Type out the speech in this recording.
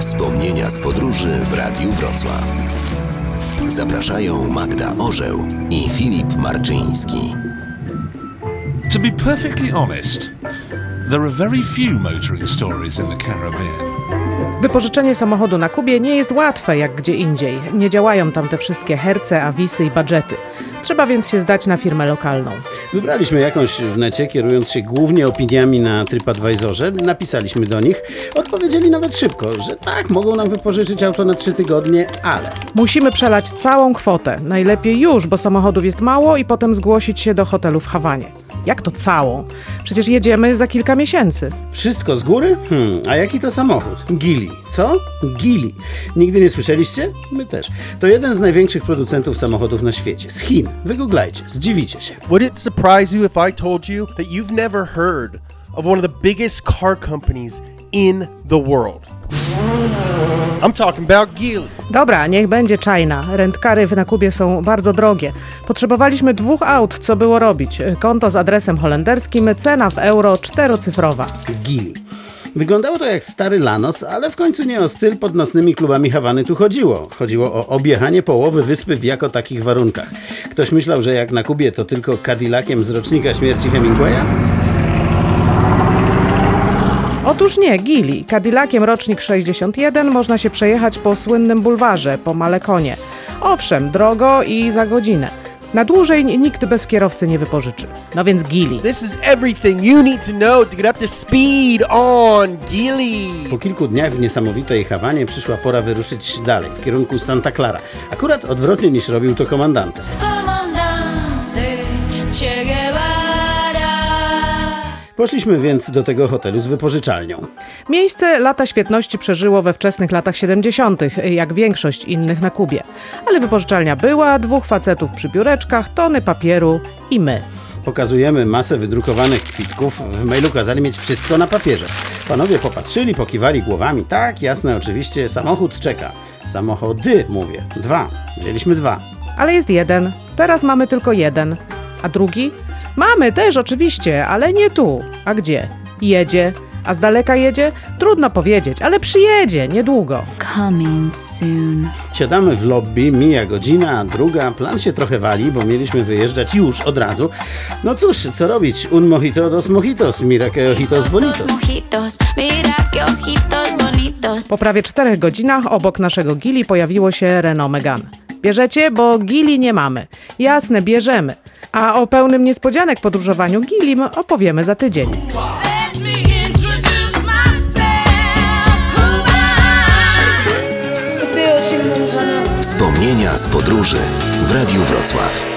Wspomnienia z podróży w Radiu Wrocław. Zapraszają Magda Orzeł i Filip Marczyński. To be perfectly honest, there are very few motoring stories in the Caribbean. Wypożyczenie samochodu na Kubie nie jest łatwe jak gdzie indziej. Nie działają tam te wszystkie herce, awisy i budżety. Trzeba więc się zdać na firmę lokalną. Wybraliśmy jakąś w necie, kierując się głównie opiniami na TripAdvisorze. Napisaliśmy do nich. Odpowiedzieli nawet szybko, że tak, mogą nam wypożyczyć auto na trzy tygodnie, ale Musimy przelać całą kwotę. Najlepiej już, bo samochodów jest mało i potem zgłosić się do hotelu w Hawanie. Jak to całą? Przecież jedziemy za kilka miesięcy. wszystko z góry? Hmm, a jaki to samochód? Gili. Co? Gili. Nigdy nie słyszeliście? My też. To jeden z największych producentów samochodów na świecie. Z Chin. Wygooglajcie, zdziwicie się. Would it surprise you if I told you that you've never heard of one of the biggest car companies in the world? I'm talking about Geely. Dobra, niech będzie China. Rentkary na Kubie są bardzo drogie. Potrzebowaliśmy dwóch aut, co było robić. Konto z adresem holenderskim, cena w euro czterocyfrowa. Gili. Wyglądało to jak stary Lanos, ale w końcu nie o styl pod nocnymi klubami Hawany tu chodziło. Chodziło o objechanie połowy wyspy w jako takich warunkach. Ktoś myślał, że jak na Kubie to tylko Cadillaciem z rocznika śmierci Hemingwaya? Otóż nie, Gili. Cadillaciem rocznik 61 można się przejechać po słynnym bulwarze, po Malekonie. Owszem, drogo i za godzinę. Na dłużej nikt bez kierowcy nie wypożyczy. No więc Gili. This is everything you need to know to get up to speed on Geely. Po kilku dniach w niesamowitej Hawanie przyszła pora wyruszyć dalej, w kierunku Santa Clara. Akurat odwrotnie niż robił to komandant. Poszliśmy więc do tego hotelu z wypożyczalnią. Miejsce lata świetności przeżyło we wczesnych latach 70., jak większość innych na Kubie. Ale wypożyczalnia była, dwóch facetów przy biureczkach, tony papieru i my. Pokazujemy masę wydrukowanych kwitków. W mailu kazali mieć wszystko na papierze. Panowie popatrzyli, pokiwali głowami. Tak, jasne, oczywiście, samochód czeka. Samochody, mówię. Dwa. Wzięliśmy dwa. Ale jest jeden, teraz mamy tylko jeden. A drugi? Mamy też oczywiście, ale nie tu. A gdzie? Jedzie. A z daleka jedzie? Trudno powiedzieć, ale przyjedzie niedługo. Coming soon. Siadamy w lobby, mija godzina, druga. Plan się trochę wali, bo mieliśmy wyjeżdżać już od razu. No cóż, co robić? Un mojito, dos mojitos, mira que ojitos bonitos. Mojitos, mira que ojitos bonitos. Po prawie czterech godzinach obok naszego Gili pojawiło się Renault Megane. Bierzecie, bo Gili nie mamy. Jasne, bierzemy. A o pełnym niespodzianek podróżowaniu Gilim opowiemy za tydzień. Wspomnienia z podróży w Radiu Wrocław.